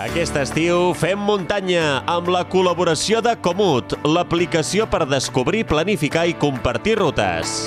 Aquest estiu fem muntanya amb la col·laboració de Comut, l'aplicació per descobrir, planificar i compartir rutes.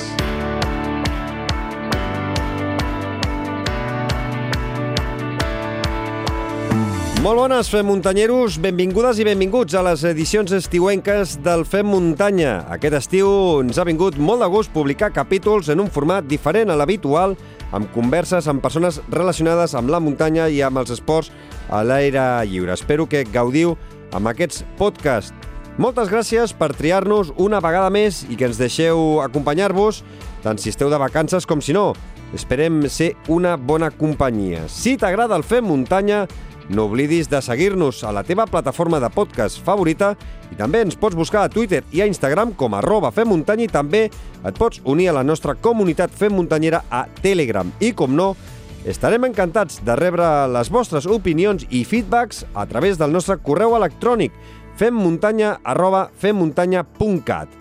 Molt bones, Fem Muntanyeros. Benvingudes i benvinguts a les edicions estiuenques del Fem Muntanya. Aquest estiu ens ha vingut molt de gust publicar capítols en un format diferent a l'habitual, amb converses amb persones relacionades amb la muntanya i amb els esports a l'aire lliure. Espero que gaudiu amb aquests podcasts. Moltes gràcies per triar-nos una vegada més i que ens deixeu acompanyar-vos, tant si esteu de vacances com si no. Esperem ser una bona companyia. Si t'agrada el Fem Muntanya, no oblidis de seguir-nos a la teva plataforma de podcast favorita i també ens pots buscar a Twitter i a Instagram com arroba femmuntanya i també et pots unir a la nostra comunitat Fem Muntanyera a Telegram. I, com no, estarem encantats de rebre les vostres opinions i feedbacks a través del nostre correu electrònic femmuntanya arroba femmuntanya.cat.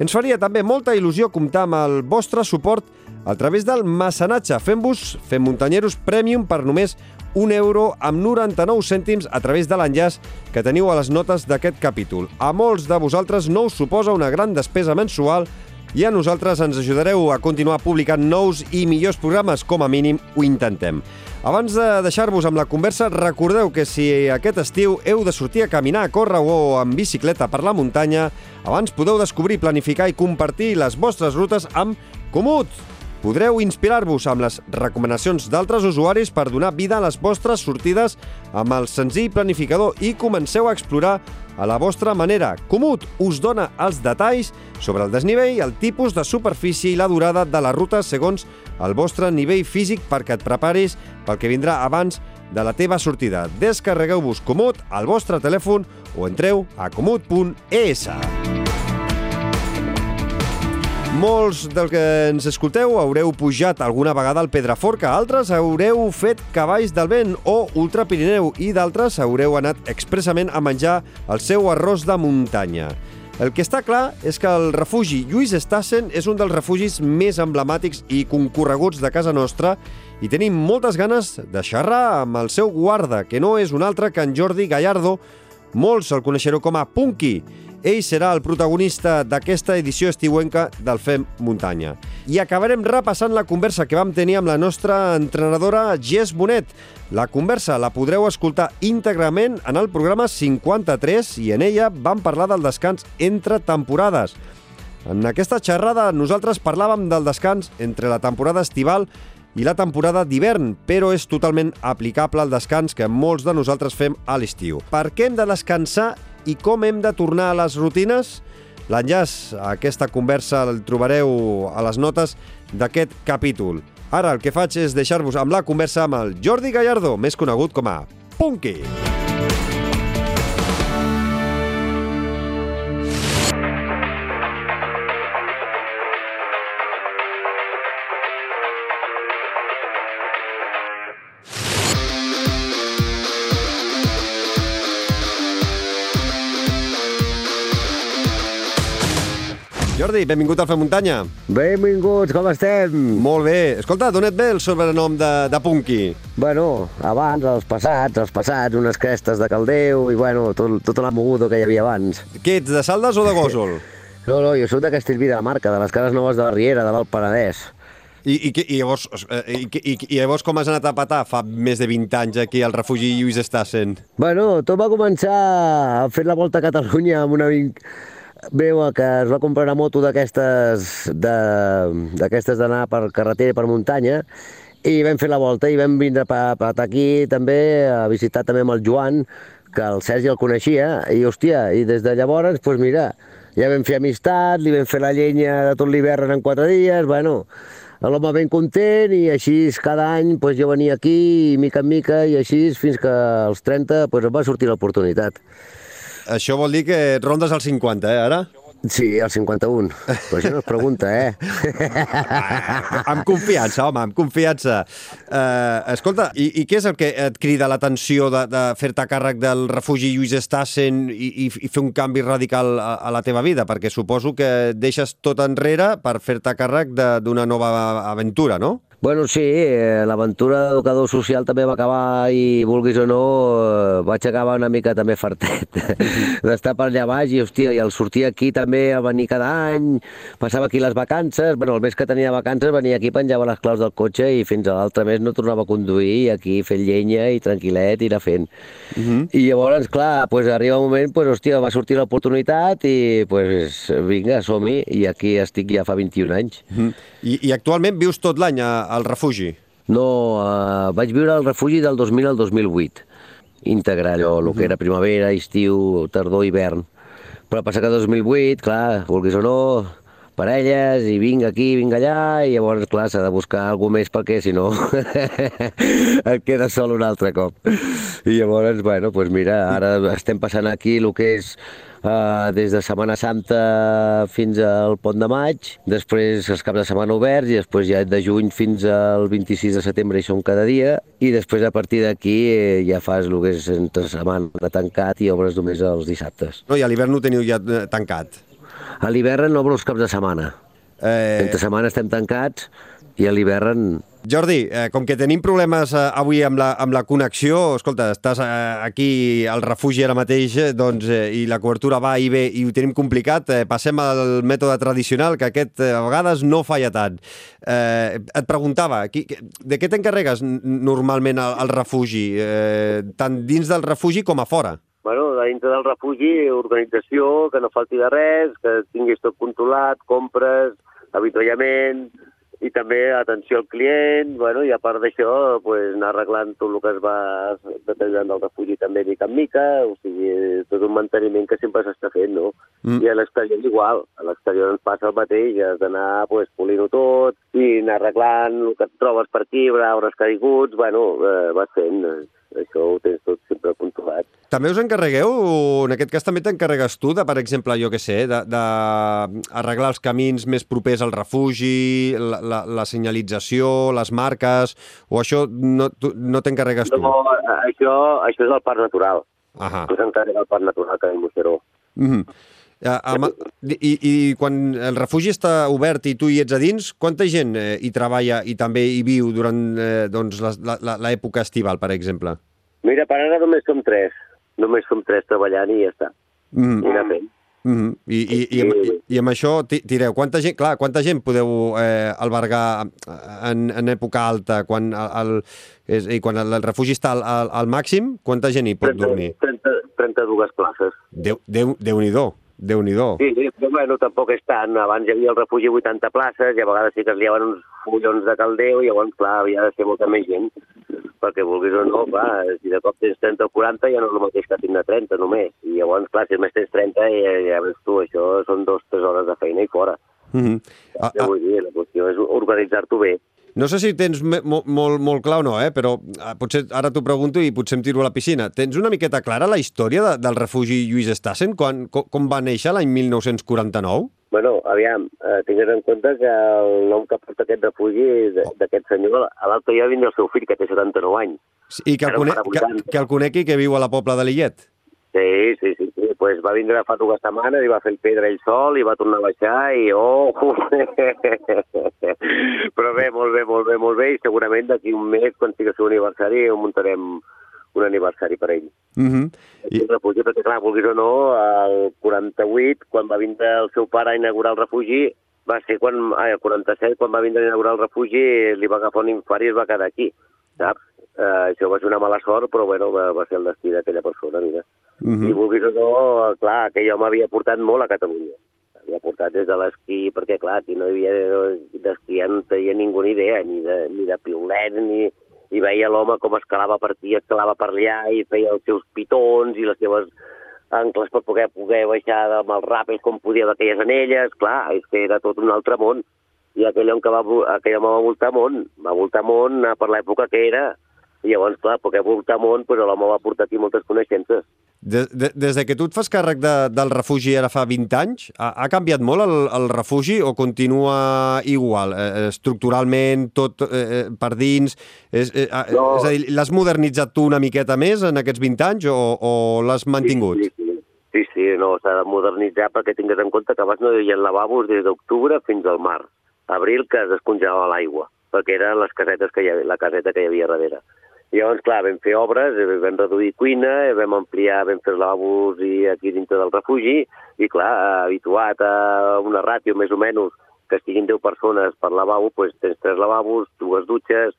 Ens faria també molta il·lusió comptar amb el vostre suport a través del mecenatge. Fem-vos Fem Muntanyeros Premium per només un euro amb 99 cèntims a través de l'enllaç que teniu a les notes d'aquest capítol. A molts de vosaltres no us suposa una gran despesa mensual i a nosaltres ens ajudareu a continuar publicant nous i millors programes, com a mínim ho intentem. Abans de deixar-vos amb la conversa, recordeu que si aquest estiu heu de sortir a caminar, a córrer o en bicicleta per la muntanya, abans podeu descobrir, planificar i compartir les vostres rutes amb Comut, Podreu inspirar-vos amb les recomanacions d'altres usuaris per donar vida a les vostres sortides amb el senzill planificador i comenceu a explorar a la vostra manera. Comut us dona els detalls sobre el desnivell, el tipus de superfície i la durada de la ruta segons el vostre nivell físic perquè et preparis pel que vindrà abans de la teva sortida. Descarregueu-vos Comut al vostre telèfon o entreu a comut.es. Molts dels que ens escolteu haureu pujat alguna vegada al Pedraforca, altres haureu fet cavalls del vent o ultrapirineu i d'altres haureu anat expressament a menjar el seu arròs de muntanya. El que està clar és que el refugi Lluís Estassen és un dels refugis més emblemàtics i concorreguts de casa nostra i tenim moltes ganes de xerrar amb el seu guarda, que no és un altre que en Jordi Gallardo, molts el coneixereu com a Punky, ell serà el protagonista d'aquesta edició estiuenca del FEM Muntanya. I acabarem repassant la conversa que vam tenir amb la nostra entrenadora Jess Bonet. La conversa la podreu escoltar íntegrament en el programa 53 i en ella vam parlar del descans entre temporades. En aquesta xerrada nosaltres parlàvem del descans entre la temporada estival i la temporada d'hivern, però és totalment aplicable al descans que molts de nosaltres fem a l'estiu. Per què hem de descansar i com hem de tornar a les rutines? L'enllaç a aquesta conversa el trobareu a les notes d'aquest capítol. Ara el que faig és deixar-vos amb la conversa amb el Jordi Gallardo, més conegut com a Punky. Jordi, benvingut al Fem Muntanya. Benvinguts, com estem? Molt bé. Escolta, d'on et ve el sobrenom de, de Punky? Bueno, abans, els passats, els passats, unes crestes de caldeu i, bueno, tot, tota la moguda que hi havia abans. Què ets, de Saldes o de Gòsol? No, no, jo soc de Castellví de la Marca, de les cases noves de la Riera, de l'Alpenedès. I, i, i, llavors, eh, i, i, I llavors com has anat a patar fa més de 20 anys aquí al refugi Lluís Estassen? Bueno, tot va començar fent la volta a Catalunya amb una Veu que es va comprar una moto d'aquestes d'anar per carretera i per muntanya i vam fer la volta i vam vindre a patar aquí també a visitar també amb el Joan, que el Sergi el coneixia, i hòstia, i des de llavors, doncs pues mira, ja vam fer amistat, li vam fer la llenya de tot l'hivern en quatre dies, bueno, l'home ben content i així cada any pues, jo venia aquí mica en mica i així fins que als 30 pues, em va sortir l'oportunitat. Això vol dir que rondes als 50, eh, ara? Sí, al 51. Però això no es pregunta, eh? amb confiança, home, amb confiança. Uh, escolta, i, i què és el que et crida l'atenció de, de fer-te càrrec del refugi Lluís Estassen i, i, i fer un canvi radical a, a la teva vida? Perquè suposo que deixes tot enrere per fer-te càrrec d'una nova aventura, no? Bueno, sí, eh, l'aventura d'educador social també va acabar i, vulguis o no, eh, vaig acabar una mica també fartet d'estar per allà baix i, hòstia, i al sortir aquí també a venir cada any, passava aquí les vacances, bueno, el mes que tenia vacances venia aquí, penjava les claus del cotxe i fins a l'altre mes no tornava a conduir i aquí fent llenya i tranquil·let i anar fent. Uh -huh. I llavors, clar, pues, arriba un moment, pues, hòstia, va sortir l'oportunitat i, pues, vinga, som-hi, i aquí estic ja fa 21 anys. Uh -huh. I, I actualment vius tot l'any a, al refugi? No, uh, vaig viure al refugi del 2000 al 2008, íntegre allò, el que era primavera, estiu, tardor, hivern. Però passa que 2008, clar, vulguis o no, parelles, i vinc aquí, vinc allà, i llavors, clar, s'ha de buscar alguna més perquè, si no, et quedes sol un altre cop. I llavors, bueno, doncs mira, ara estem passant aquí el que és uh, des de Setmana Santa fins al Pont de Maig, després els caps de setmana oberts i després ja de juny fins al 26 de setembre hi som cada dia i després a partir d'aquí eh, ja fas el que és entre setmana tancat i obres només els dissabtes. No, i a l'hivern no teniu ja eh, tancat? A l'hivern obro els caps de setmana. Eh... Entre setmana estem tancats i a l'hivern Jordi, eh, com que tenim problemes eh, avui amb la, amb la connexió, escolta, estàs eh, aquí al refugi ara mateix eh, doncs, eh, i la cobertura va i ve i ho tenim complicat, eh, passem al mètode tradicional, que aquest eh, a vegades no falla tant. Eh, et preguntava, qui, de què t'encarregues normalment al, al refugi, eh, tant dins del refugi com a fora? Dintre del refugi, organització, que no falti de res, que tinguis tot controlat, compres, avituallament, i també atenció al client, bueno, i a part d'això, pues, anar arreglant tot el que es va detallant del refugi també mica en mica, o sigui, tot un manteniment que sempre s'està fent, no? Mm. I a l'exterior igual, a l'exterior ens passa el mateix, has d'anar pues, polint-ho tot, i anar arreglant el que et trobes per aquí, arbres caiguts, bueno, eh, vas fent, eh, això ho tens tot sempre controlat. També us encarregueu, en aquest cas també t'encarregues tu de, per exemple, jo què sé, d'arreglar els camins més propers al refugi, la, la, la senyalització, les marques, o això no, tu, no t'encarregues tu? No, això, això és el parc natural. Ahà. Això s'encarrega el parc natural que el Moixeró. Mm -hmm. Uh, i, I quan el refugi està obert i tu hi ets a dins, quanta gent eh, hi treballa i també hi viu durant eh, doncs, l'època estival, per exemple? Mira, per ara només som tres només som tres treballant i ja està. Mm. I anar fent. Mm -hmm. I, i, i, amb, i, I amb això tireu, quanta gent, clar, quanta gent podeu eh, albergar en, en època alta, quan el, el, és, i quan el, el refugi està al, al, al màxim, quanta gent hi pot 30, dormir? 30, 32 places. Déu, Déu, Déu-n'hi-do déu nhi Sí, sí, però bueno, tampoc és tant. Abans hi havia el refugi 80 places i a vegades sí que es liaven uns follons de caldeu i llavors, clar, havia de ser molta més gent perquè vulguis o no, clar, si de cop tens 30 o 40 ja no és el mateix que tindre 30 només. I llavors, clar, si més tens 30 ja, ja veus tu, això són dos, tres hores de feina i fora. Mm -hmm. ah, ah. Vull dir, la qüestió és organitzar-t'ho bé. No sé si tens molt, molt, molt clar o no, eh? però ah, potser ara t'ho pregunto i potser em tiro a la piscina. Tens una miqueta clara la història de, del refugi Lluís Estassen? Quan, com, com va néixer l'any 1949? Bueno, aviam, eh, tingues en compte que el nom que porta aquest refugi d'aquest senyor, a l'altre dia vindrà el seu fill, que té 79 anys. I que el, conec, que, que el conegui que viu a la Pobla de Lillet. Sí, sí, sí, sí. Pues va vindre fa dues setmanes i va fer el pedra ell sol i va tornar a baixar i oh! Però bé, molt bé, molt bé, molt bé i segurament d'aquí un mes, quan sigui el seu aniversari, ho muntarem un aniversari per ell. Mm -hmm. I... El refugi, perquè clar, vulguis o no, el 48, quan va vindre el seu pare a inaugurar el refugi, va ser quan, ah, el 47, quan va vindre a inaugurar el refugi, li va agafar un infart i es va quedar aquí, saps? Uh, això va ser una mala sort, però bueno, va, va ser el destí d'aquella persona, mira. Mm -hmm. I vulguis o no, clar, aquell home havia portat molt a Catalunya. Havia portat des de l'esquí, perquè clar, aquí no hi havia d'esquí, no tenia ningú ni idea, ni de, ni de piulet, ni, i veia l'home com escalava per aquí, escalava per allà i feia els seus pitons i les seves ancles per poder, poder baixar amb els ràpels com podia d'aquelles anelles, clar, és que era tot un altre món. I aquell home que va, aquell home va voltar món, va voltar món per l'època que era, i llavors, clar, perquè voltar món, però l'home va portar aquí moltes coneixences. De, de, des de que tu et fas càrrec de, del refugi ara fa 20 anys, ha, ha canviat molt el, el refugi o continua igual? Eh, eh estructuralment, tot eh, eh, per dins? És, eh, no. és a dir, l'has modernitzat tu una miqueta més en aquests 20 anys o, o l'has mantingut? Sí, sí, sí. sí, sí no, s'ha de modernitzar perquè tingues en compte que abans no hi havia lavabos des d'octubre fins al març. Abril que es descongelava l'aigua perquè eren les casetes que hi havia, la caseta que hi havia darrere. I llavors, clar, vam fer obres, eh, vam reduir cuina, eh, vam ampliar, vam fer lavabos i aquí dintre del refugi, i clar, habituat a una ràtio més o menys que estiguin 10 persones per lavabo, doncs tens tres lavabos, dues dutxes,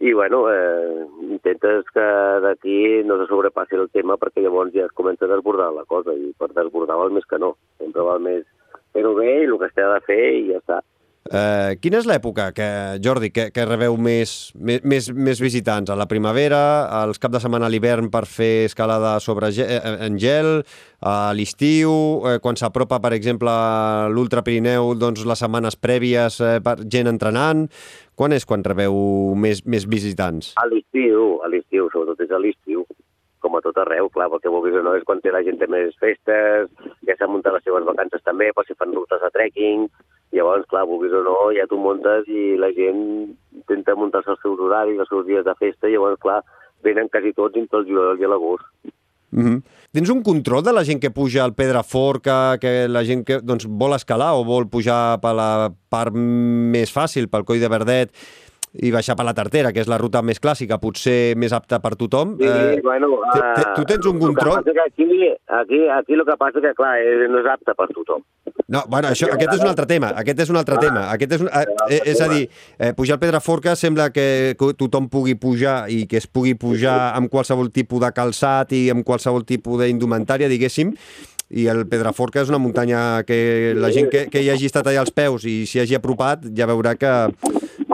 i bueno, eh, intentes que d'aquí no se sobrepassi el tema perquè llavors ja es comença a desbordar la cosa i per desbordar val més que no. Sempre val més fer-ho bé i el que es té de fer i ja està. Uh, quina és l'època, que, Jordi, que, que rebeu més, més, més visitants? A la primavera, als cap de setmana a l'hivern per fer escalada sobre gel, eh, en gel, a l'estiu, eh, quan s'apropa, per exemple, l'Ultra Pirineu, doncs les setmanes prèvies eh, per gent entrenant. Quan és quan rebeu més, més visitants? A l'estiu, a l'estiu, sobretot és a l'estiu com a tot arreu, clar, perquè vulguis o no és quan té la gent més festes, ja s'han muntat les seves vacances també, per si fan rutes de trekking, Llavors, clar, vulguis o no, ja tu muntes i la gent intenta muntar-se els seus horaris, els seus dies de festa, i llavors, clar, venen quasi tots entre el juliol i l'agost. Mm -hmm. Tens un control de la gent que puja al Pedraforca, que la gent que doncs, vol escalar o vol pujar per la part més fàcil, pel coll de Verdet, i baixar per la Tartera, que és la ruta més clàssica, potser més apta per tothom. Sí, eh, bueno... Uh, tu tens un control? Que aquí, aquí, aquí el que passa que, clar, eh, no és apte per tothom. No, bueno, això, aquest és un altre tema, aquest és un altre ah, tema. Aquest és, un, eh, és a dir, eh, pujar al Pedraforca sembla que tothom pugui pujar i que es pugui pujar amb qualsevol tipus de calçat i amb qualsevol tipus d'indumentària, diguéssim, i el Pedraforca és una muntanya que la gent que, que hi hagi estat allà als peus i s'hi hagi apropat ja veurà que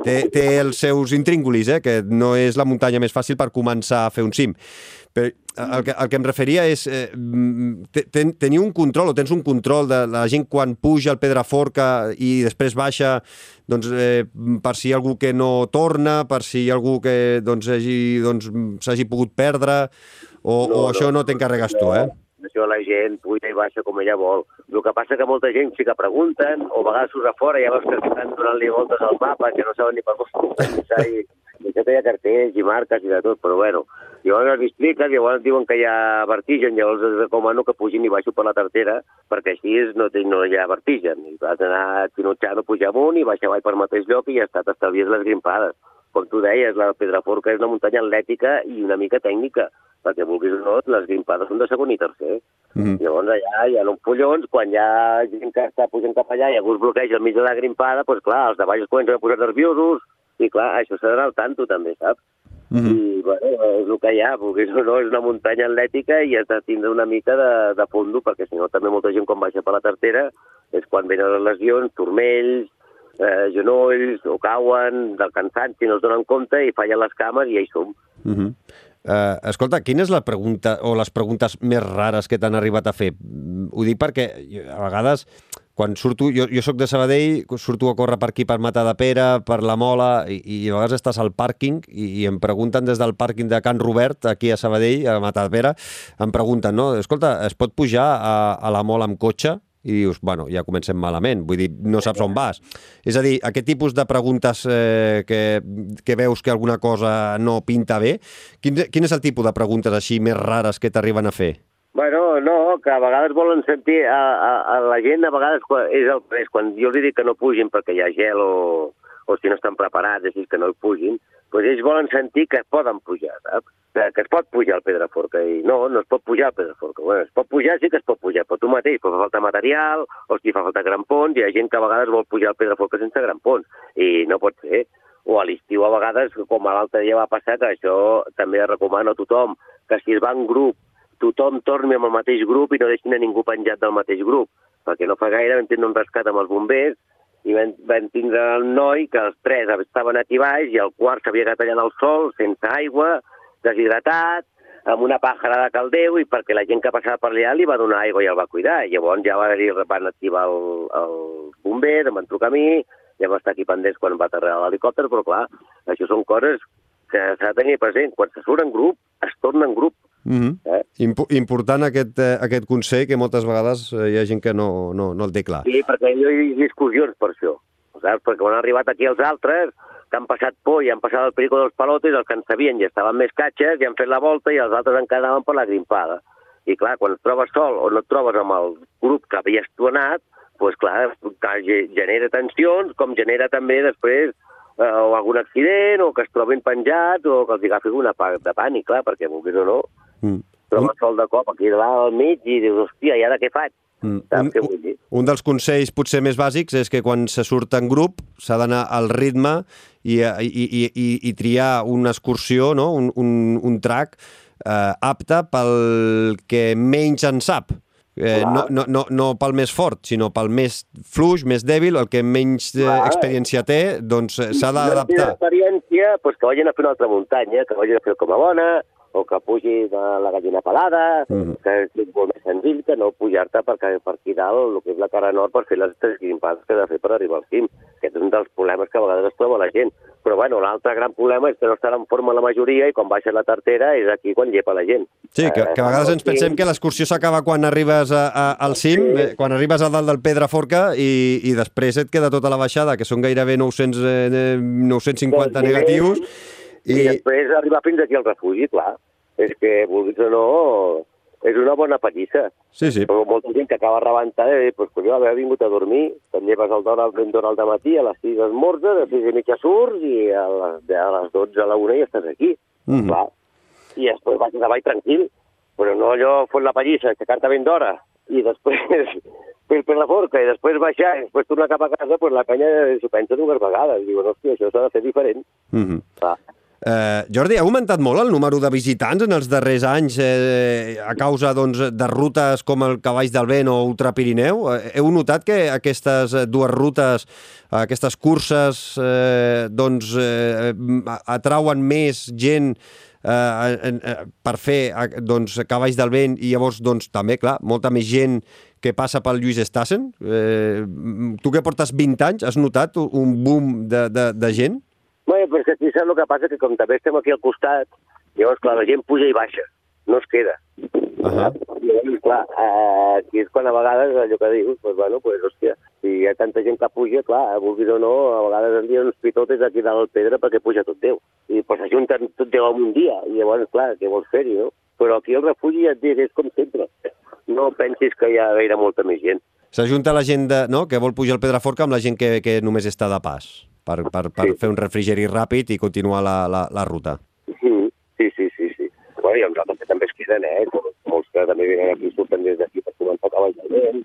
té, té els seus intríngulis, eh? que no és la muntanya més fàcil per començar a fer un cim. Però el que, el que em referia és, eh, ten, teniu un control o tens un control de la gent quan puja al Pedraforca i després baixa doncs, eh, per si hi ha algú que no torna, per si hi ha algú que doncs, s'hagi doncs, pogut perdre, o, no, o això no, no t'encarregues tu, eh? això la gent puja i baixa com ella vol. El que passa que molta gent sí que pregunten, o a vegades surt a fora, ja veus que estan donant-li voltes al mapa, que no saben ni per on començar, i, i això hi ha cartells i marques i de tot, però bueno. Llavors els expliques, llavors diuen que hi ha vertigen, llavors els recomano que pugin i baixo per la tartera, perquè així no, no hi ha vertigen. I vas anar xinutxant o pujar amunt i baixar avall per mateix lloc i ja està, t'estalvies les grimpades com tu deies, la Pedraforca és una muntanya atlètica i una mica tècnica, perquè vulguis o no, les grimpades són de segon i tercer. Mm -hmm. Llavors allà hi ha uns pollons, quan hi ha gent que està pujant cap allà i algú es bloqueja al mig de la grimpada, doncs clar, els de baix es comencen a posar nerviosos, i clar, això s'ha d'anar al tanto també, saps? Mm -hmm. I, bueno, és el que hi ha, vulguis o no, és una muntanya atlètica i has de tindre una mica de, de fondo, perquè si no també molta gent quan baixa per la tartera és quan venen les lesions, turmells, eh, genolls o cauen del cansanci, no es donen compte i fallen les cames i ja hi som. Uh -huh. Uh, escolta, quina és la pregunta o les preguntes més rares que t'han arribat a fer? Ho dic perquè a vegades quan surto, jo, jo sóc de Sabadell, surto a córrer per aquí, per Mata de Pere, per la Mola, i, i a vegades estàs al pàrquing i, i em pregunten des del pàrquing de Can Robert, aquí a Sabadell, a Mata de Pere, em pregunten, no? Escolta, es pot pujar a, a la Mola amb cotxe? I dius, bueno, ja comencem malament, vull dir, no saps on vas. És a dir, aquest tipus de preguntes eh, que, que veus que alguna cosa no pinta bé, quin, quin és el tipus de preguntes així més rares que t'arriben a fer? Bueno, no, que a vegades volen sentir a, a, a la gent, a vegades és el és quan jo els dic que no pugin perquè hi ha gel o, o si no estan preparats, així que no hi pugin, doncs ells volen sentir que poden pujar, saps? que es pot pujar al Pedraforca, i no, no es pot pujar al Pedraforca. Bueno, es pot pujar, sí que es pot pujar, però tu mateix, però fa falta material, o si fa falta grampons, hi ha gent que a vegades vol pujar al Pedraforca sense grampons, i no pot ser. O a l'estiu a vegades, com l'altre dia va passar, que això també recomano a tothom, que si es va en grup, tothom torni amb el mateix grup i no deixin a ningú penjat del mateix grup, perquè no fa gaire vam tindre un rescat amb els bombers i vam, vam tindre el noi que els tres estaven aquí baix i el quart s'havia quedat allà al sol, sense aigua, deshidratat, amb una pàjara de caldeu, i perquè la gent que passava per allà li va donar aigua i el va cuidar. I llavors ja va dir, van activar el, el bomber, em van trucar a mi, ja va estar aquí pendents quan va aterrar l'helicòpter, però clar, això són coses que s'ha de tenir present. Quan se surt en grup, es torna en grup. Mm -hmm. eh? Imp important aquest, eh, aquest consell que moltes vegades eh, hi ha gent que no, no, no el té clar. Sí, perquè hi ha discussions per això. Saps? Perquè quan han arribat aquí els altres, que han passat por i han passat el perico dels palotes, els que en sabien ja estaven més catxes i han fet la volta i els altres en quedaven per la grimpada. I clar, quan et trobes sol o no et trobes amb el grup que havies tu anat, doncs clar, genera tensions, com genera també després eh, o algun accident, o que es trobin penjats, o que els agafi una part de pànic, clar, perquè vulguis o no, Mm. trobes sol de cop aquí davant al mig i dius, hòstia, i ara què faig? Mm. Saps Un, què vull dir? un dels consells potser més bàsics és que quan se surt en grup s'ha d'anar al ritme i, i, i, i, i triar una excursió, no? un, un, un track eh, apte pel que menys en sap. Eh, no, Clar. no, no, no pel més fort, sinó pel més fluix, més dèbil, el que menys eh, experiència té, doncs eh, s'ha Si no d'adaptar. experiència, doncs que vagin a fer una altra muntanya, que vagin a fer com a bona, o que pugi de la gallina pelada, Mhm. que és molt més senzill que no pujar-te per, per aquí dalt, el que és la cara nord, per fer les tres grimpades que ha de fer per arribar al cim. Aquest és un dels problemes que a vegades es troba la gent. Però bueno, l'altre gran problema és que no estan en forma la majoria i quan baixa la tartera és aquí quan llepa la gent. Sí, que, que a vegades ens Eh, pensem que l'excursió s'acaba quan arribes a, a, al cim, eh, quan arribes a dalt del Pedraforca i, i després et queda tota la baixada, que són gairebé 900, eh, 950 Doncs, negatius. I, I, després arribar fins aquí al refugi, clar. És que, vulguis o no, és una bona pallissa. sí, sí. Però molta gent que acaba rebentada i dius, pues, colló, haver vingut a dormir, te'n lleves el d'hora ben d'hora al matí, a les 6 esmorzes, a les 6 i mitja surts i a les, a les 12 a la 1 ja estàs aquí. Mhm. Clar. I després vas davall tranquil, però no allò fot la pallissa, aixecar-te ben d'hora i després per, per la forca i després baixar i després tornar cap a casa, pues la penya s'ho pensa dues vegades. Diuen, hòstia, això s'ha de fer diferent. Mm -hmm. Clar. Eh, Jordi, ha augmentat molt el número de visitants en els darrers anys eh, a causa doncs, de rutes com el Cavalls del Vent o Ultra Pirineu? Eh, heu notat que aquestes dues rutes, aquestes curses, eh, doncs, eh, atrauen més gent eh, eh, per fer doncs, Cavalls del Vent i llavors doncs, també, clar, molta més gent que passa pel Lluís Estassen? Eh, tu que portes 20 anys, has notat un boom de, de, de gent? Però és que aquí saps el que passa? Que com també estem aquí al costat, llavors, clar, la gent puja i baixa, no es queda. Uh -huh. I llavors, clar, eh, aquí és quan a vegades allò que dius, pues, bueno, pues, hòstia, si hi ha tanta gent que puja, clar, vulguis o no, a vegades en dia uns pitotes aquí dalt al pedra perquè puja tot Déu. I pues s'ajunten tot Déu en un dia, i llavors, clar, què vols fer-hi, no? Però aquí el refugi, ja et dic, és com sempre. No pensis que hi ha gaire molta més gent. S'ajunta la gent de, no, que vol pujar al Pedraforca amb la gent que, que només està de pas per, per, per Sí. fer un refrigeri ràpid i continuar la, la, la ruta. Mm, Sí, sí, sí, sí. Bueno, i uns altres que també es queden, eh? Molts, molts que també venen aquí, surten des d'aquí per començar a cavall de vent,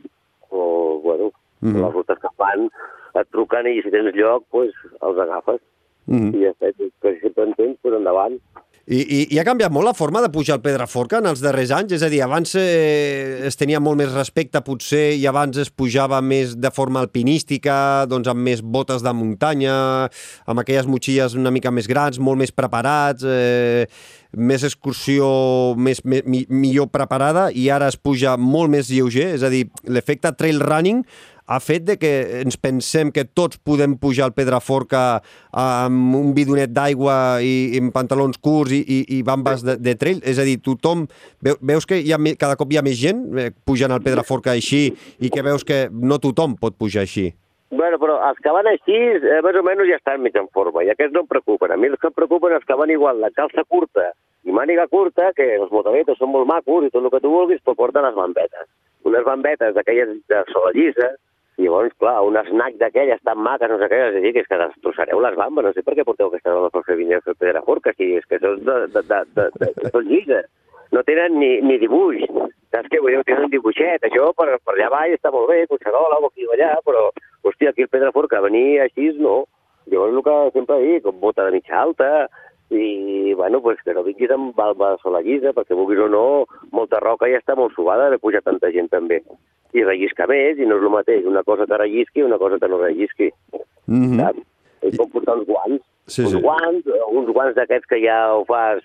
o, bueno, Mhm. les rutes que fan, et truquen i si tens lloc, pues, els agafes. Mm I ja està, que sempre en tens, pues endavant. I, i, I ha canviat molt la forma de pujar al Pedraforca en els darrers anys? És a dir, abans eh, es tenia molt més respecte, potser, i abans es pujava més de forma alpinística, doncs amb més botes de muntanya, amb aquelles motxilles una mica més grans, molt més preparats, eh, més excursió més, més, mi, millor preparada, i ara es puja molt més lleuger, és a dir, l'efecte trail running ha fet de que ens pensem que tots podem pujar al Pedraforca amb un bidonet d'aigua i, i amb pantalons curts i, i, i bambes de, de trail? És a dir, tothom... Veu, veus que hi ha, cada cop hi ha més gent eh, pujant al Pedraforca així i que veus que no tothom pot pujar així? Bueno, però els que van així, eh, més o menys ja estan mig en forma, i aquests no em preocupen. A mi els que em preocupen els que van igual la calça curta i màniga curta, que els motonetos són molt macos i tot el que tu vulguis, però porten les bambetes. Unes bambetes d'aquelles de sola llisa, i llavors, clar, un snack d'aquelles tan maques, no sé què, és dir, que és que destrossareu les bambes, no sé per què porteu aquestes bambes per fer vinyes de pedra forca, si és que és de, de, de, de, de, són. No tenen ni, ni dibuix. Saps què vull dir? Tenen un dibuixet. Això per, per allà baix està molt bé, Collserola o aquí o allà, però, hòstia, aquí el Pedraforca, venir així, no. Llavors el que sempre dic, com bota de mitja alta, i, bueno, pues que no vinguis amb balba sola llisa, perquè vulguis o no, molta roca ja està molt subada de pujar tanta gent també. I rellisca més, i no és el mateix, una cosa que rellisqui i una cosa que no rellisqui, Mm -hmm. saps? És com portar uns guants, Sí, uns sí. guants, uns guants d'aquests que ja ho fas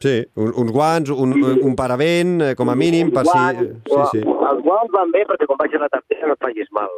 Sí, un, uns guants, un, un paravent, eh, com a mínim, per si... Sí, sí. Els guants van bé perquè quan baixes la tartera no et facis mal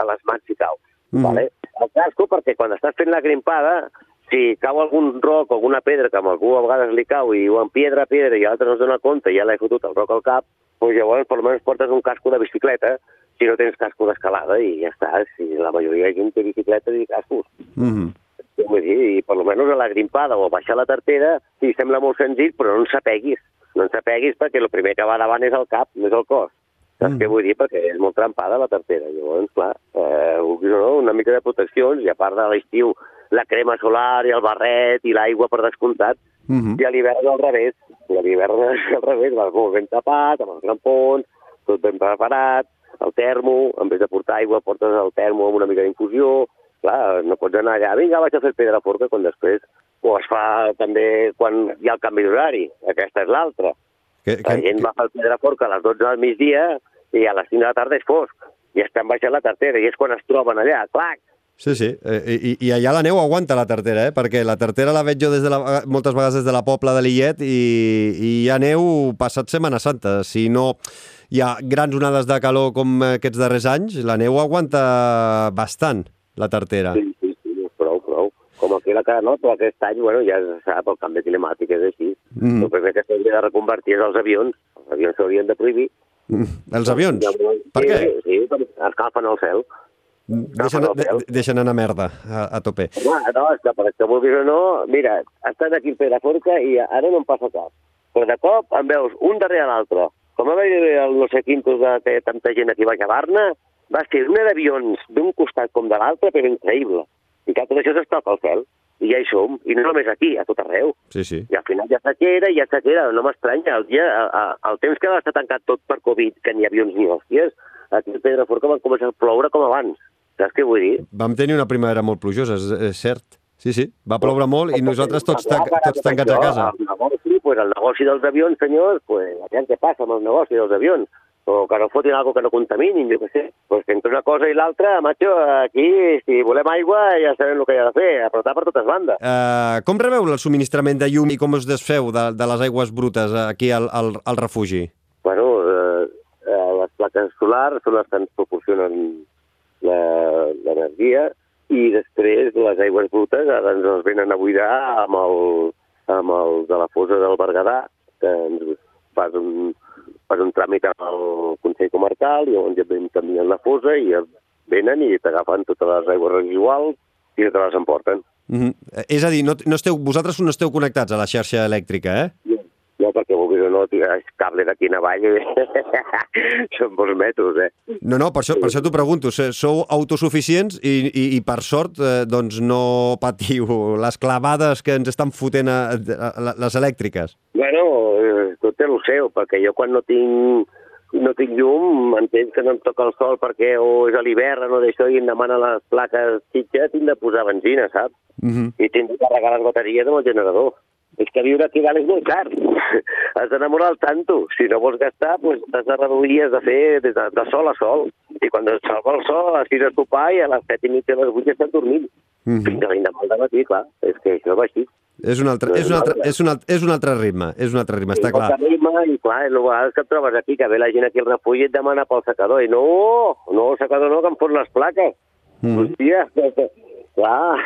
a les mans si caus. Mhm. Vale? El casco perquè quan estàs fent la grimpada, si cau algun roc o alguna pedra que a algú a vegades li cau i diuen piedra, piedra i l'altre no es dona compte i ja l'he fotut el roc al cap, doncs llavors per almenys portes un casco de bicicleta si no tens casco d'escalada i ja està. Si la majoria de gent té bicicleta i cascos. Mm -hmm. Dir, i per almenys a la grimpada o a baixar la tartera, sí, sembla molt senzill, però no ens apeguis. No ens apeguis perquè el primer que va davant és el cap, no és el cos. Saps Mm. què vull dir? Perquè és molt trampada la tartera. Llavors, clar, eh, no, una mica de proteccions, i a part de l'estiu la crema solar i el barret i l'aigua per descomptat, Uh -huh. i a l'hivern al revés. I a l'hivern al revés, vas molt ben tapat, amb els grampons, tot ben preparat, el termo, en vez de portar aigua portes el termo amb una mica d'infusió, clar, no pots anar allà, vinga, vaig a fer pedra forca, quan després o es fa també quan hi ha el canvi d'horari, aquesta és l'altra. Que, La gent va fer pedra forca a les 12 del migdia i a les 5 de la tarda és fosc, i estan baixant la tartera, i és quan es troben allà, clac, Sí, sí, eh, i, i allà la neu aguanta la tartera, eh? perquè la tartera la veig jo des de la, moltes vegades des de la Pobla de Lillet i, i hi ha neu passat Setmana Santa. Si no hi ha grans onades de calor com aquests darrers anys, la neu aguanta bastant, la tartera. Sí, sí, sí, prou, prou. Com aquí la cara però aquest any, bueno, ja es sap, el canvi climàtic és així. Mm. El primer que s'hauria de reconvertir és els avions. Els avions s'haurien de prohibir. Mm. Els avions? Per sí, què? Sí, perquè escalfen el cel. Deixen, de, deixen anar merda a, a tope. Home, no, és que per que vulguis o no, mira, estan aquí en Pedraforca i ara no em passa cap. Però de cop em veus un darrere l'altre. Com va haver el no sé quin de que tanta gent aquí va acabar-ne, va ser una d'avions d'un costat com de l'altre, però increïble. I que tot això s'escalfa al cel. I ja hi som. I no només aquí, a tot arreu. Sí, sí. I al final ja sequera, ja sequera, no m'estranya. El, dia, a, a, el temps que va estar tancat tot per Covid, que ni avions ni hòsties, aquí a Pedraforca van començar a ploure com abans. Saps què vull dir? Vam tenir una primavera molt plujosa, és, és cert. Sí, sí, va ploure molt i nosaltres tots, tan, tots tancats a casa. El negoci, pues, el negoci dels avions, senyors, pues, aviam què passa amb el negoci dels avions. O que no fotin alguna que no contaminin, jo què sé. Pues que entre una cosa i l'altra, macho, aquí, si volem aigua, ja sabem el que hi ha de fer, apretar per totes bandes. Uh, com rebeu el subministrament de llum i com us desfeu de, de les aigües brutes aquí al, al, al refugi? Bueno, eh, eh, les plaques solars són les que ens proporcionen l'energia i després les aigües brutes ara ens les venen a buidar amb el, amb el de la fosa del Berguedà, que ens fas un, fas un tràmit al Consell Comarcal i llavors ja ven canviant la fosa i venen i t'agafen totes les aigües residuals i te les emporten. Mm -hmm. És a dir, no, no esteu, vosaltres no esteu connectats a la xarxa elèctrica, eh? No, perquè vulguis o no, tirar cable d'aquí en avall són molts metres, eh? No, no, per això, per això t'ho pregunto. Sou autosuficients i, i, i per sort, eh, doncs no patiu les clavades que ens estan fotent a, a, a les elèctriques. Bueno, eh, tot té el seu, perquè jo quan no tinc no tinc llum, entenc que no em toca el sol perquè o és a l'hivern o d'això i em demana les plaques xitxa, tinc de posar benzina, saps? Mm -hmm. I tinc de carregar les bateries amb el generador. És que viure a dalt és molt car. Has d'enamorar al tanto. Si no vols gastar, doncs has de reduir, has de fer de, de sol a sol. I quan es salva el sol, a les 6 a sopar i a les 7 i mitja, a les 8 ja estan dormint. Mm -hmm. Fins a l'endemà al matí, clar. És que això va així. És un altre, és un altre, és un altre, és un altre ritme, és un altre ritme, està clar. Rima, I clar, el vegades que et trobes aquí, que ve la gent aquí al refugi i et demana pel secador. I no, no, el secador no, que em fot les plaques. Mm. Hòstia, clar,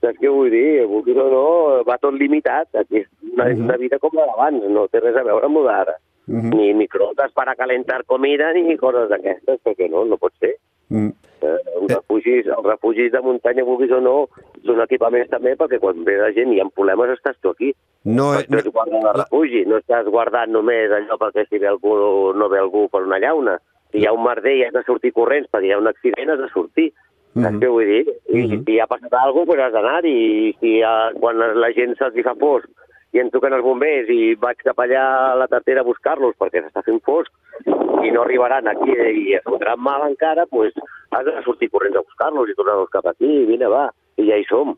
saps què vull dir? Vulguis o no, va tot limitat. Aquí és una, Mhm. una vida com la d'abans, no té res a veure amb la d'ara. Mhm. Ni microondas para calentar comida ni coses d'aquestes, perquè no, no pot ser. Mm. Eh, els, refugis, els refugis de muntanya, vulguis o no, són equipaments també perquè quan ve la gent i hi ha problemes estàs tu aquí. No, No eh, no, guardant el refugi, no estàs guardant només allò perquè si ve algú no ve algú per una llauna. Si hi ha un merder i has de sortir corrents perquè hi ha un accident, has de sortir. Mm. -hmm. què vull dir? I Mhm. si ha passat alguna cosa, pues has d'anar i si ha, quan la gent se'ls fa fosc i ens truquen els bombers i vaig cap allà a la tartera a buscar-los perquè s'està fent fosc i no arribaran aquí i es fotran mal encara, pues has de sortir corrents a buscar-los i tornar-los cap aquí, vine, va, i ja hi som.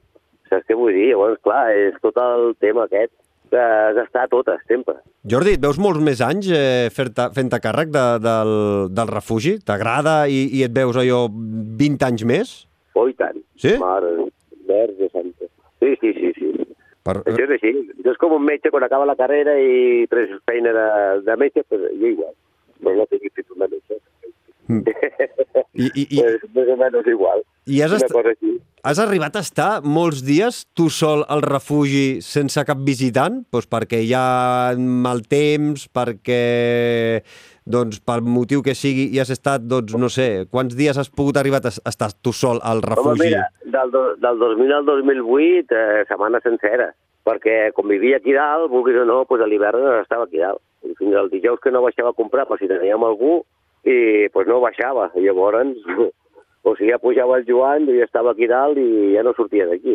Saps què vull dir? Llavors, clar, és tot el tema aquest que has d'estar a totes, sempre. Jordi, et veus molts més anys eh, fent-te càrrec de, del, del refugi? T'agrada i, i et veus allò 20 anys més? Oh, i tant. Sí? Mare, verge santa. Sí, sí, sí, sí. Per, Això és així. Jo és com un metge quan acaba la carrera i tres feina de, de metge, però jo igual. No, no tinc títol de metge. Mm. I, i, i, és més o menys igual. i has, est has arribat a estar molts dies tu sol al refugi sense cap visitant? Doncs perquè hi ha mal temps, perquè doncs, pel motiu que sigui i has estat, doncs, no sé, quants dies has pogut arribar a estar tu sol al Home, refugi? mira, del, do, del 2000 al 2008, eh, setmana sencera, perquè com vivia aquí dalt, vulguis o no, pues a l'hivern estava aquí dalt. I fins al dijous que no baixava a comprar, per si teníem algú, i pues no baixava. I llavors, O sigui, ja pujava el Joan, jo ja estava aquí dalt i ja no sortia d'aquí.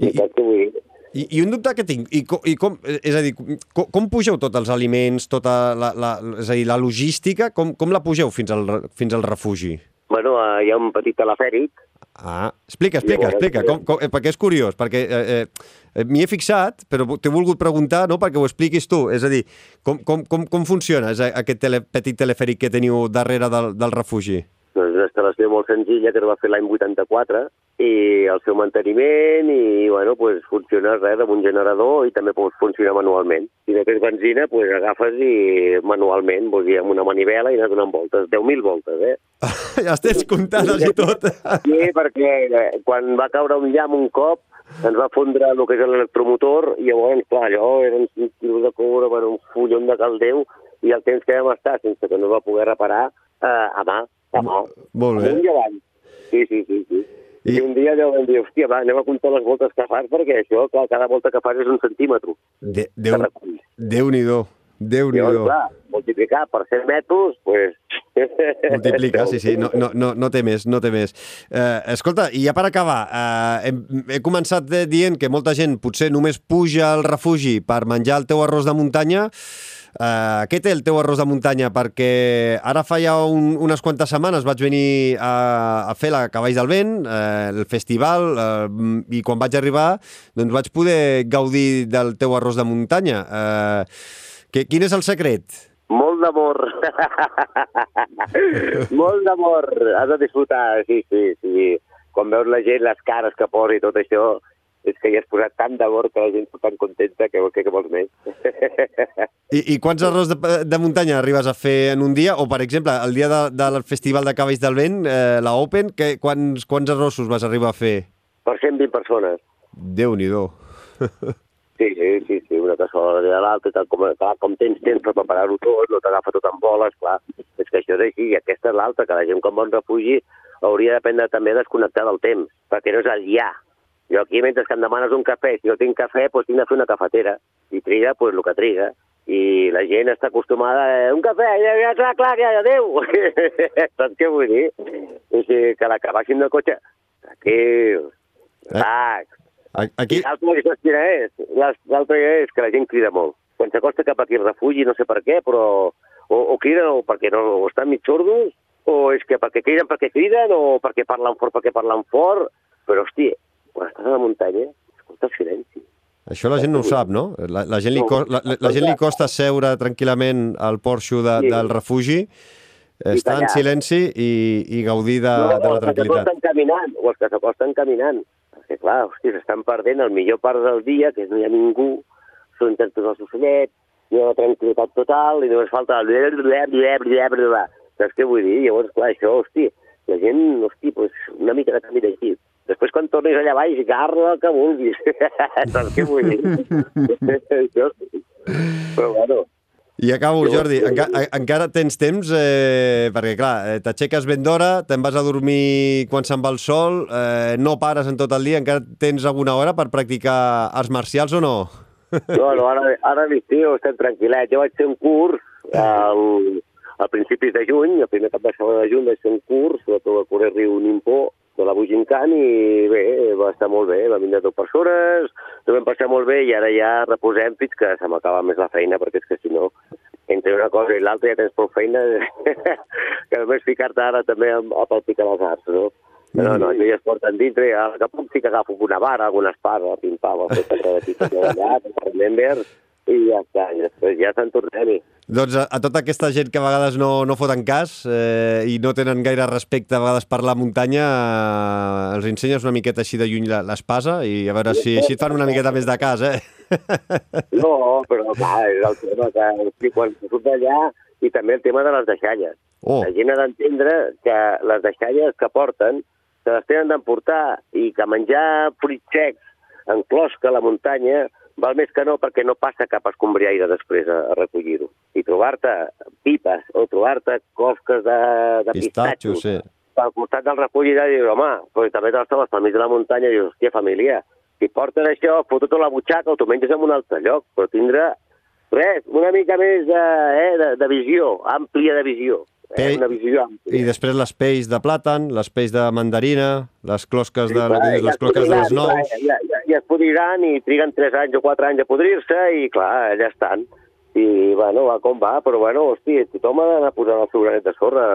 I- I, I? I, I un dubte que tinc, i, co, i com, és a dir, com, com pugeu tots els aliments, tota la, la, és a dir, la logística, com, com la pugeu fins al, fins al refugi? Bueno, eh, hi ha un petit telefèric, Ah, explica, explica, Llavors, explica, com, com, eh, perquè és curiós, perquè eh, eh, m'hi he fixat, però t'he volgut preguntar no, perquè ho expliquis tu, és a dir, com, com, com, com funciona és aquest tele, petit telefèric que teniu darrere del, del refugi? doncs una instal·lació molt senzilla que es va fer l'any 84 i el seu manteniment i, bueno, pues, funciona res amb un generador i també pot funcionar manualment. Si no tens benzina, pues, agafes i manualment, vull dir, amb una manivela i anar donant voltes, 10.000 voltes, eh? ja estés comptades i tot. Sí, perquè eh, quan va caure un llamp un cop, ens va fondre el que és l'electromotor i llavors, clar, allò eren 5 quilos de coure, bueno, un fullon de caldeu i el temps que vam estar sense que no va poder reparar eh, a mà, a mà. Molt bé. I. Sí, sí, sí. sí. I- I... Un dia allò vam dir, hòstia, va, anem a comptar les voltes que fas, perquè això, clar, cada volta que fas és un centímetre De, que Déu, reculls. Déu-n'hi-do, I Déu-n'hi-do. llavors, clar, multiplicar per 100 metres, pues... Multiplica, sí, sí, no, no, no, no té més, no té més. Eh, escolta, i ja per acabar, eh, hem, he començat dient que molta gent potser només puja al refugi per menjar el teu arròs de muntanya. Eh, què té el teu arròs de muntanya? Perquè ara fa ja un, unes quantes setmanes vaig venir a, a fer la Cavalls del Vent, eh, el festival, eh, i quan vaig arribar doncs vaig poder gaudir del teu arròs de muntanya. Eh, que, quin és el secret? Molt d'amor. Molt d'amor. Has de disfrutar, sí, sí, sí. Quan veus la gent, les cares que posa i tot això, és que hi has posat tant d'amor que la gent està tan contenta que, que, que vols més. I, I quants arròs de, de muntanya arribes a fer en un dia? O, per exemple, el dia de, del Festival de Cavalls del Vent, eh, la Open, que, quants, quants arrossos vas arribar a fer? per 120 persones. Déu-n'hi-do. Sí, sí, sí, sí, una cassola de l'altra, i tal, com, clar, com tens temps per preparar-ho tot, no t'agafa tot en boles, clar, és que això és així, i aquesta és l'altra, que la gent a un refugi hauria d'aprendre també a desconnectar del temps, perquè no és el ja. Jo aquí, mentre que em demanes un cafè, si no tinc cafè, doncs tinc de fer una cafetera, i triga, doncs, el que triga. I la gent està acostumada a un cafè, ja, ja, clar, clar, ja, adéu. Saps què vull dir? O sigui, que la que baixin del cotxe, tranquil, relax, A- Aquí, saps quina és? L'al- L'altre és que la gent crida molt. Quan s'acosta cap aquí al refugi, no sé per què, però o, o criden o perquè no o estan mig sordos, o és que perquè criden perquè criden, o perquè parlen fort perquè parlen fort, però, hosti, quan estàs a la muntanya, escolta el silenci. això la gent no ho sap, no? La, la, gent, li co la, la, la gent li costa seure tranquil·lament al porxo de, Sí. del refugi, estar en silenci i, i gaudir de, de la els que tranquil·litat. s'acosten caminant, o els que s'acosten caminant. Perquè, clar, hosti, s'estan perdent el millor part del dia, que no hi ha ningú, són tots els ocellets, hi ha una tranquil·litat total, i només falta el... Saps què vull dir? Llavors, clar, això, hosti, la gent, hosti, pues, una mica de camí d'així. Després, quan tornis allà baix, garra el que vulguis. Saps què vull dir? Però, bueno, I acabo, Jo- Jordi, enca a- encara tens temps, eh, perquè clar, eh, t'aixeques ben d'hora, te'n vas a dormir quan se'n va el sol, eh, no pares en tot el dia, encara tens alguna hora per practicar arts marcials o no? No, no, ara, ara a l'estiu estem tranquil·lets. Jo vaig fer un curs al, a principis de juny, el primer cap de setmana de juny vaig fer un curs de tot el correr riu Nimpó, de la Bujincan, i bé, va estar molt bé, va vindre 10 persones, ho vam passar molt bé i ara ja reposem fins que se m'acaba més la feina, perquè és que si no, entre una cosa i l'altra ja tens prou feina que només ficar-te ara també a, a palpicar les arts, no? No, no, això ja es porten dintre, a que puc sí que agafo una vara, alguna espada, pim-pam, a fer de aquí, allà, remember, i ja està, i després ja se'n tornem-hi. Doncs a, a tota aquesta gent que a vegades no, no foten cas eh, i no tenen gaire respecte a vegades per la muntanya, eh, els ensenyes una miqueta així de lluny l'espasa i a veure si així et fan una miqueta més de cas, eh? No, però clar, és el tema que quan surt d'allà i també el tema de les deixalles. Oh, La gent ha d'entendre que les deixalles que porten se les tenen d'emportar i que menjar fruits secs en closca a la muntanya val més que no perquè no passa cap escombriaire després a, a recollir-ho. I trobar-te pipes o trobar-te closques de, de pistatxo, pistatxos sí. al costat del refugi i dius, home, però també te les trobes pel mig de la muntanya i dius, hòstia, família, si porten això, foto tota la butxaca o t'ho menges en un altre lloc, però tindrà res, una mica més de, eh, de, de visió, àmplia de visió. Eh? una visió àmplia. I després les pells de plàtan, les pells de mandarina, les closques de, clar, les ja closques de les nous... Ja, ja, ja es podriran i triguen 3 anys o 4 anys a podrir-se i, clar, ja estan. I, bueno, va com va, però, bueno, hosti, tothom ha d'anar posant el seu granet de sorra.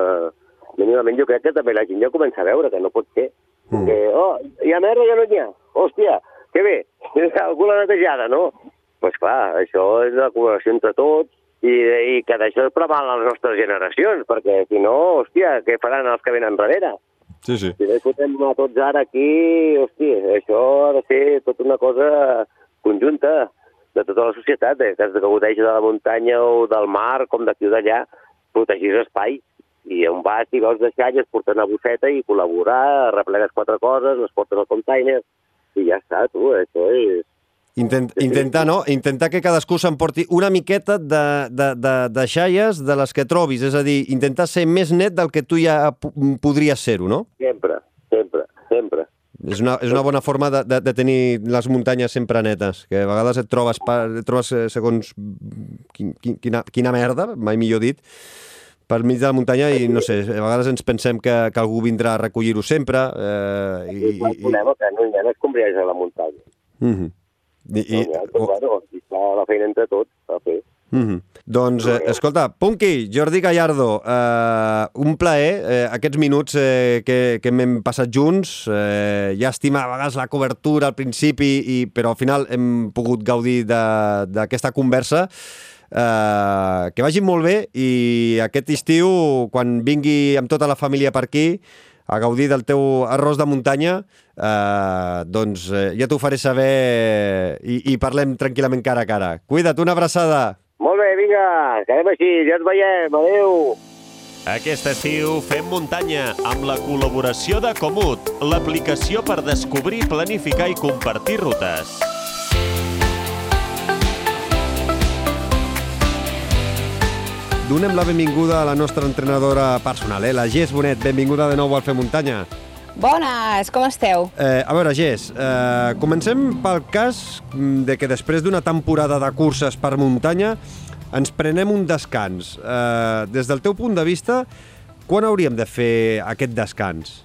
Mínimament jo crec que també la gent ja comença a veure que no pot ser. Mm. Que, oh, hi ha merda que no n'hi ha. Hòstia, que bé, algú l'ha netejada, no? Doncs pues clar, això és una col·laboració entre tots i, i que d'això es preval les nostres generacions, perquè si no, hòstia, què faran els que venen darrere? Sí, sí. Si no hi fotem a tots ara aquí, hòstia, això ha de ser tota una cosa conjunta de tota la societat, eh, que es gaudeix de la muntanya o del mar, com d'aquí o d'allà, protegir l'espai. I on vas i veus deixar i es porten una bosseta i col·laborar, replegues quatre coses, les portes al container, i ja està, tu, això és... Intent, intentar, no? Intentar que cadascú s'emporti una miqueta de, de, de, de xaies de les que trobis, és a dir, intentar ser més net del que tu ja podries ser-ho, no? Sempre, sempre, sempre. És una, és una bona forma de, de, de tenir les muntanyes sempre netes, que a vegades et trobes, et trobes eh, segons quin, quin, quina, quina merda, mai millor dit, per mig de la muntanya i no sé, a vegades ens pensem que, que algú vindrà a recollir-ho sempre eh, I, i, i, i, i... que no escombrialls a la muntanya. mm -hmm. I, I, però, bueno, aquí està la feina entre tots a fer. Mm -hmm. Doncs, eh, escolta, Punky, Jordi Gallardo, eh, un plaer eh, aquests minuts eh, que, que hem passat junts. Eh, llàstima a vegades la cobertura al principi, i, però al final hem pogut gaudir d'aquesta conversa. Eh, que vagi molt bé i aquest estiu, quan vingui amb tota la família per aquí, a gaudir del teu arròs de muntanya, eh, doncs eh, ja t'ho faré saber i, i parlem tranquil·lament cara a cara. Cuida't, una abraçada. Molt bé, vinga, quedem així, ja ens veiem, adeu. Aquest estiu fem muntanya amb la col·laboració de Comut, l'aplicació per descobrir, planificar i compartir rutes. Donem la benvinguda a la nostra entrenadora personal, eh? la Gés Bonet. Benvinguda de nou al Fer Muntanya. Bones, com esteu? Eh, a veure, Gés, eh, comencem pel cas mm, de que després d'una temporada de curses per muntanya ens prenem un descans. Eh, des del teu punt de vista, quan hauríem de fer aquest descans?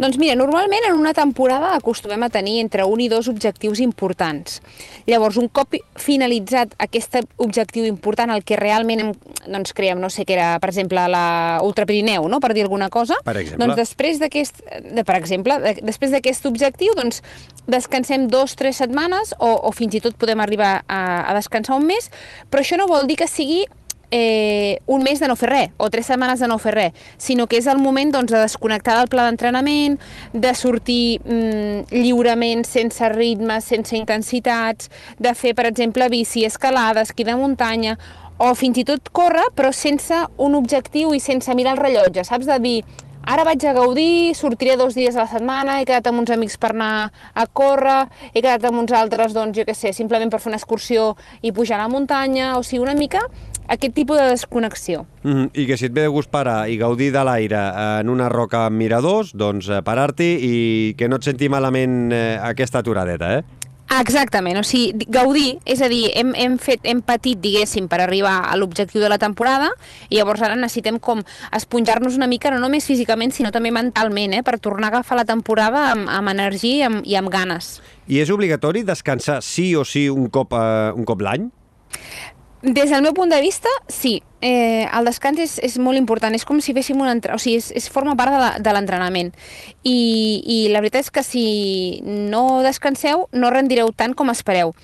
Doncs mira, normalment en una temporada acostumem a tenir entre un i dos objectius importants. Llavors, un cop finalitzat aquest objectiu important, el que realment hem, doncs, creiem, no sé què era, per exemple, la Ultra Pirineu, no? per dir alguna cosa, Per exemple. doncs després d'aquest, de, per exemple, de, després d'aquest objectiu, doncs descansem dos, tres setmanes o, o fins i tot podem arribar a, a descansar un mes, però això no vol dir que sigui eh, un mes de no fer res, o tres setmanes de no fer res, sinó que és el moment doncs, de desconnectar del pla d'entrenament, de sortir mm, lliurement, sense ritmes, sense intensitats, de fer, per exemple, bici, escalada, esquí de muntanya, o fins i tot córrer, però sense un objectiu i sense mirar el rellotge, saps? De dir, ara vaig a gaudir, sortiré dos dies a la setmana, he quedat amb uns amics per anar a córrer, he quedat amb uns altres, doncs, jo què sé, simplement per fer una excursió i pujar a la muntanya, o sigui, una mica aquest tipus de desconnexió. Mm -hmm. I que si et ve de gust parar i gaudir de l'aire en una roca amb miradors, doncs eh, parar-t'hi i que no et senti malament eh, aquesta aturadeta, eh? Exactament, o sigui, di- gaudir, és a dir, hem, hem, fet, hem patit, diguéssim, per arribar a l'objectiu de la temporada i llavors ara necessitem com esponjar-nos una mica, no només físicament, sinó també mentalment, eh, per tornar a agafar la temporada amb, amb energia i amb, i amb ganes. I és obligatori descansar sí o sí un cop, eh, un cop l'any? Des del meu punt de vista, sí. Eh, el descans és, és molt important, és com si féssim un entre... o sigui, és, és forma part de de l'entrenament. I, I la veritat és que si no descanseu, no rendireu tant com espereu.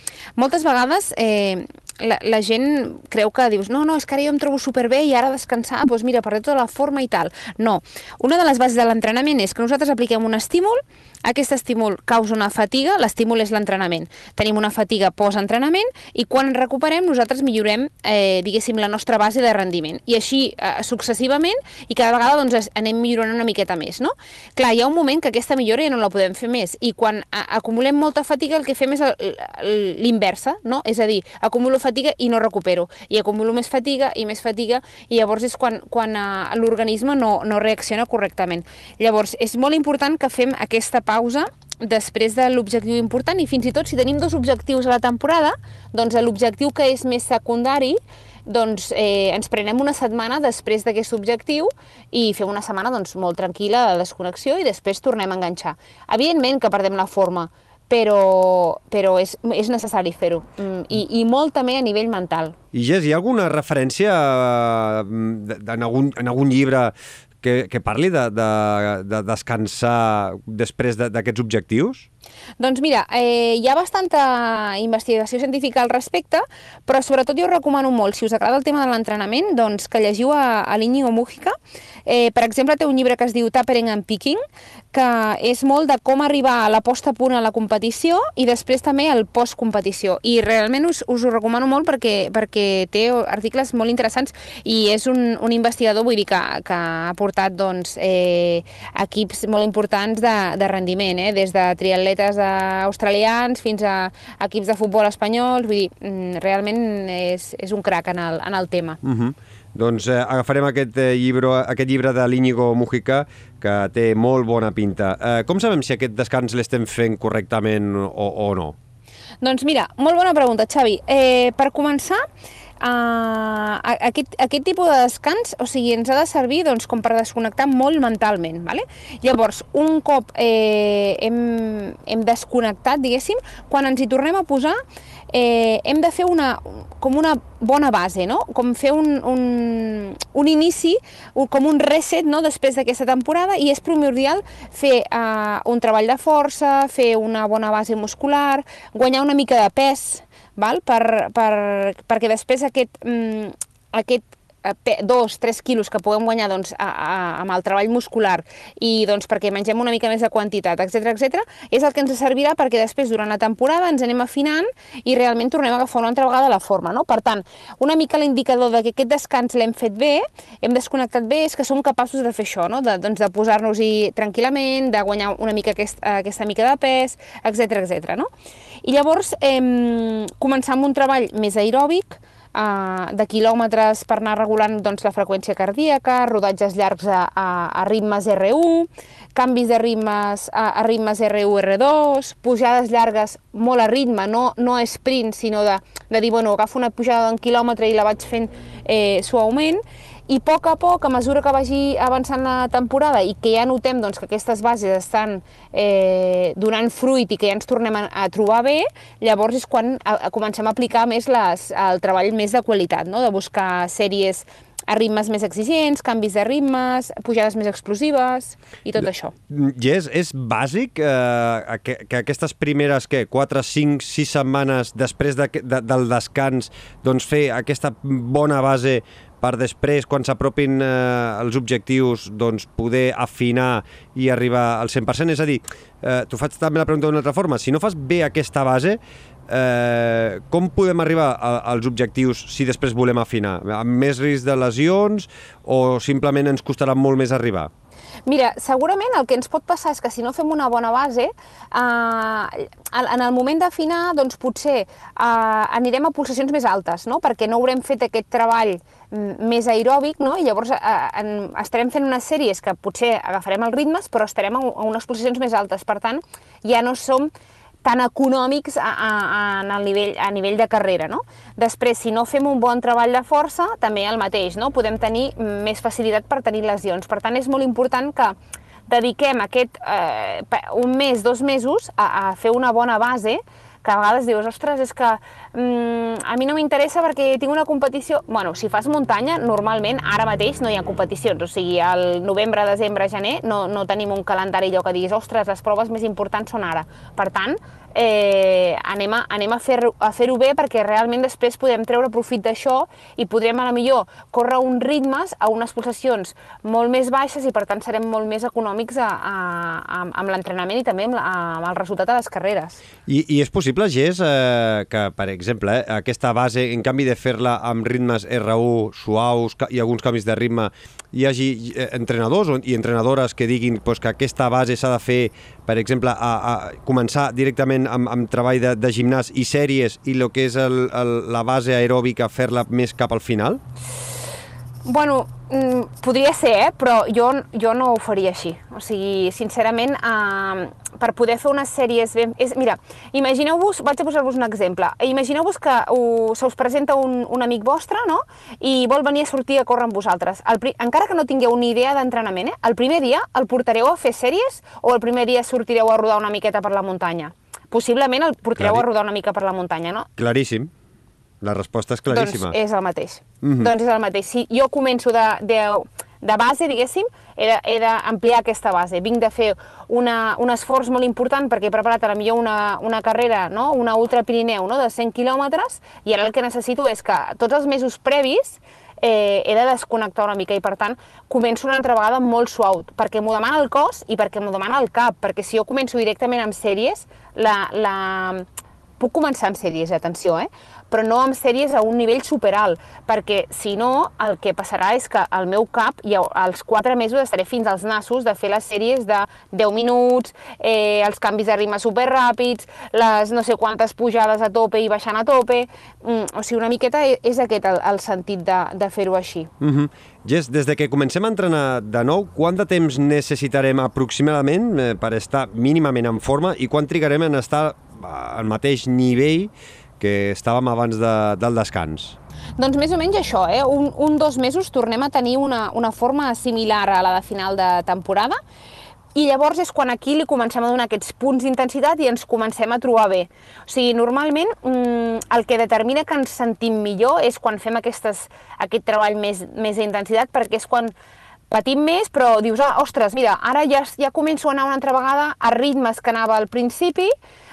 Moltes vegades eh, la, la gent creu que dius no, no, és que ara jo em trobo superbé i ara descansar, doncs mira, perdré tota la forma i tal. No. Una de les bases de l'entrenament és que nosaltres apliquem un estímul, aquest estímul causa una fatiga, l'estímul és l'entrenament. Tenim una fatiga post-entrenament i quan ens recuperem nosaltres millorem, eh, diguéssim, la nostra base de rendiment. I així eh, successivament i cada vegada doncs, anem millorant una miqueta més, no? Clar, hi ha un moment que aquesta millora ja no la podem fer més i quan acumulem molta fatiga el que fem és l'inversa, no? És a dir, acumulo fatiga i no recupero, i acumulo més fatiga i més fatiga i llavors és quan, quan eh, l'organisme no, no reacciona correctament. Llavors, és molt important que fem aquesta pausa després de l'objectiu important i fins i tot si tenim dos objectius a la temporada, doncs l'objectiu que és més secundari doncs eh, ens prenem una setmana després d'aquest objectiu i fem una setmana doncs, molt tranquil·la de desconnexió i després tornem a enganxar. Evidentment que perdem la forma, però, però és, és necessari fer-ho, mm, I, i molt també a nivell mental. I Gés, hi ha alguna referència eh, en algun, en algun llibre que, que parli de, de, de descansar després d'aquests objectius? Doncs mira, eh, hi ha bastanta investigació científica al respecte, però sobretot jo recomano molt, si us agrada el tema de l'entrenament, doncs que llegiu a, a l'Iñigo Mújica, Eh, per exemple, té un llibre que es diu Tapering and Picking, que és molt de com arribar a la posta a punt a la competició i després també al post-competició. I realment us, us ho recomano molt perquè, perquè té articles molt interessants i és un, un investigador, vull dir, que, que ha portat doncs, eh, equips molt importants de, de rendiment, eh? des de triatletes australians fins a equips de futbol espanyols, vull dir, mm, realment és, és un crac en el, en el tema. Uh -huh. Doncs eh, agafarem aquest, eh, llibre, aquest llibre de l'Íñigo Mujica, que té molt bona pinta. Eh, com sabem si aquest descans l'estem fent correctament o, o no? Doncs mira, molt bona pregunta, Xavi. Eh, per començar, Uh, aquest, aquest tipus de descans o sigui, ens ha de servir doncs, com per desconnectar molt mentalment. Vale? Llavors, un cop eh, hem, hem desconnectat, diguéssim, quan ens hi tornem a posar, eh, hem de fer una, com una bona base, no? com fer un, un, un inici, com un reset no? després d'aquesta temporada i és primordial fer eh, un treball de força, fer una bona base muscular, guanyar una mica de pes, val? Per, per, perquè després aquest, mm, aquest dos, tres quilos que puguem guanyar doncs, a, a, amb el treball muscular i doncs, perquè mengem una mica més de quantitat, etc etc, és el que ens servirà perquè després, durant la temporada, ens anem afinant i realment tornem a agafar una altra vegada la forma. No? Per tant, una mica l'indicador de que aquest descans l'hem fet bé, hem desconnectat bé, és que som capaços de fer això, no? de, doncs, de posar-nos-hi tranquil·lament, de guanyar una mica aquest, aquesta mica de pes, etc etc. no? I llavors, eh, començar amb un treball més aeròbic, uh, de quilòmetres per anar regulant doncs, la freqüència cardíaca, rodatges llargs a, a, a ritmes R1, canvis de ritmes a, a ritmes R1, R2, pujades llargues molt a ritme, no, no sprint, sinó de, de dir, bueno, agafo una pujada d'un quilòmetre i la vaig fent eh, suaument, i a poc a poc, a mesura que vagi avançant la temporada i que ja notem doncs, que aquestes bases estan eh, donant fruit i que ja ens tornem a, a trobar bé, llavors és quan a, a comencem a aplicar més les, el treball més de qualitat, no? de buscar sèries a ritmes més exigents, canvis de ritmes, pujades més explosives i tot això. Jess, és bàsic eh, que, que aquestes primeres què, 4, 5, 6 setmanes després de, de, del descans doncs fer aquesta bona base per després, quan s'apropin eh, els objectius, doncs poder afinar i arribar al 100%? És a dir, eh, t'ho faig també la pregunta d'una altra forma, si no fas bé aquesta base, eh, com podem arribar a, als objectius si després volem afinar? Amb més risc de lesions o simplement ens costarà molt més arribar? Mira, segurament el que ens pot passar és que si no fem una bona base, eh, en el moment d'afinar, doncs potser eh, anirem a pulsacions més altes, no? perquè no haurem fet aquest treball més aeròbic, no? i llavors eh, en, estarem fent unes sèries que potser agafarem els ritmes, però estarem a, a unes pulsacions més altes. Per tant, ja no som tan econòmics a, a, a, nivell, a nivell de carrera. No? Després, si no fem un bon treball de força, també el mateix, no? podem tenir més facilitat per tenir lesions. Per tant, és molt important que dediquem aquest eh, un mes, dos mesos a, a fer una bona base que a vegades dius, ostres, és que mm, a mi no m'interessa perquè tinc una competició... Bueno, si fas muntanya, normalment ara mateix no hi ha competicions, o sigui, al novembre, desembre, gener no, no tenim un calendari allò que diguis, ostres, les proves més importants són ara. Per tant, eh, anem a, anem a fer-ho a fer bé perquè realment després podem treure profit d'això i podrem a la millor córrer uns ritmes a unes pulsacions molt més baixes i per tant serem molt més econòmics a, a, a, amb l'entrenament i també amb, la, amb el resultat de les carreres. I, i és possible, Gés, eh, que per exemple eh, aquesta base, en canvi de fer-la amb ritmes R1 suaus i alguns canvis de ritme, hi hagi eh, entrenadors i entrenadores que diguin pues, que aquesta base s'ha de fer, per exemple, a, a començar directament amb, amb treball de, de gimnàs i sèries i el que és el, el, la base aeròbica fer-la més cap al final? Bueno, mm, podria ser, eh? però jo, jo no ho faria així. O sigui, sincerament, eh, per poder fer unes sèries ben... És, mira, imagineu-vos, vaig a posar-vos un exemple, imagineu-vos que uh, se us presenta un, un amic vostre, no?, i vol venir a sortir a córrer amb vosaltres. El, encara que no tingueu ni idea d'entrenament, eh? el primer dia el portareu a fer sèries o el primer dia sortireu a rodar una miqueta per la muntanya? Possiblement el portareu Clari... a rodar una mica per la muntanya, no? Claríssim. La resposta és claríssima. Doncs és el mateix. Mm -hmm. Doncs és el mateix. Si jo començo de, de, de base, diguéssim, he d'ampliar aquesta base. Vinc de fer una, un esforç molt important perquè he preparat a la millor una, una carrera, no? una ultra Pirineu no? de 100 quilòmetres, i ara el que necessito és que tots els mesos previs eh, he de desconnectar una mica i per tant començo una altra vegada molt suau perquè m'ho demana el cos i perquè m'ho demana el cap perquè si jo començo directament amb sèries la, la... puc començar amb sèries, atenció, eh? Però no amb sèries a un nivell superalt, perquè si no, el que passarà és que al meu cap, i als 4 mesos estaré fins als nassos de fer les sèries de 10 minuts, eh, els canvis de ritme superràpids, les no sé quantes pujades a tope i baixant a tope, mm, o sigui, una miqueta e, és aquest el, el sentit de, de fer-ho així. Mm -hmm. Jess, des de que comencem a entrenar de nou, quant de temps necessitarem aproximadament eh, per estar mínimament en forma i quan trigarem en estar al mateix nivell que estàvem abans de, del descans. Doncs més o menys això, eh? un, un dos mesos tornem a tenir una, una forma similar a la de final de temporada i llavors és quan aquí li comencem a donar aquests punts d'intensitat i ens comencem a trobar bé. O sigui, normalment mmm, el que determina que ens sentim millor és quan fem aquestes, aquest treball més, més d'intensitat perquè és quan patim més, però dius, ah, ostres, mira, ara ja, ja començo a anar una altra vegada a ritmes que anava al principi,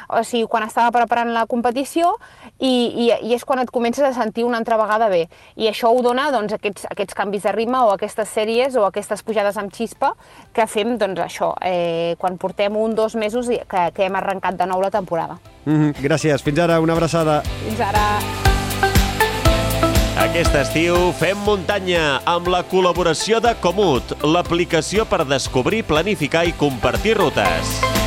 o sigui, quan estava preparant la competició i, i, i és quan et comences a sentir una altra vegada bé. I això ho dona doncs, aquests, aquests canvis de ritme o aquestes sèries o aquestes pujades amb xispa que fem doncs, això, eh, quan portem un dos mesos que, que hem arrencat de nou la temporada. Mm -hmm. Gràcies. Fins ara. Una abraçada. Fins ara. Aquest estiu fem muntanya amb la col·laboració de Comut, l'aplicació per descobrir, planificar i compartir rutes.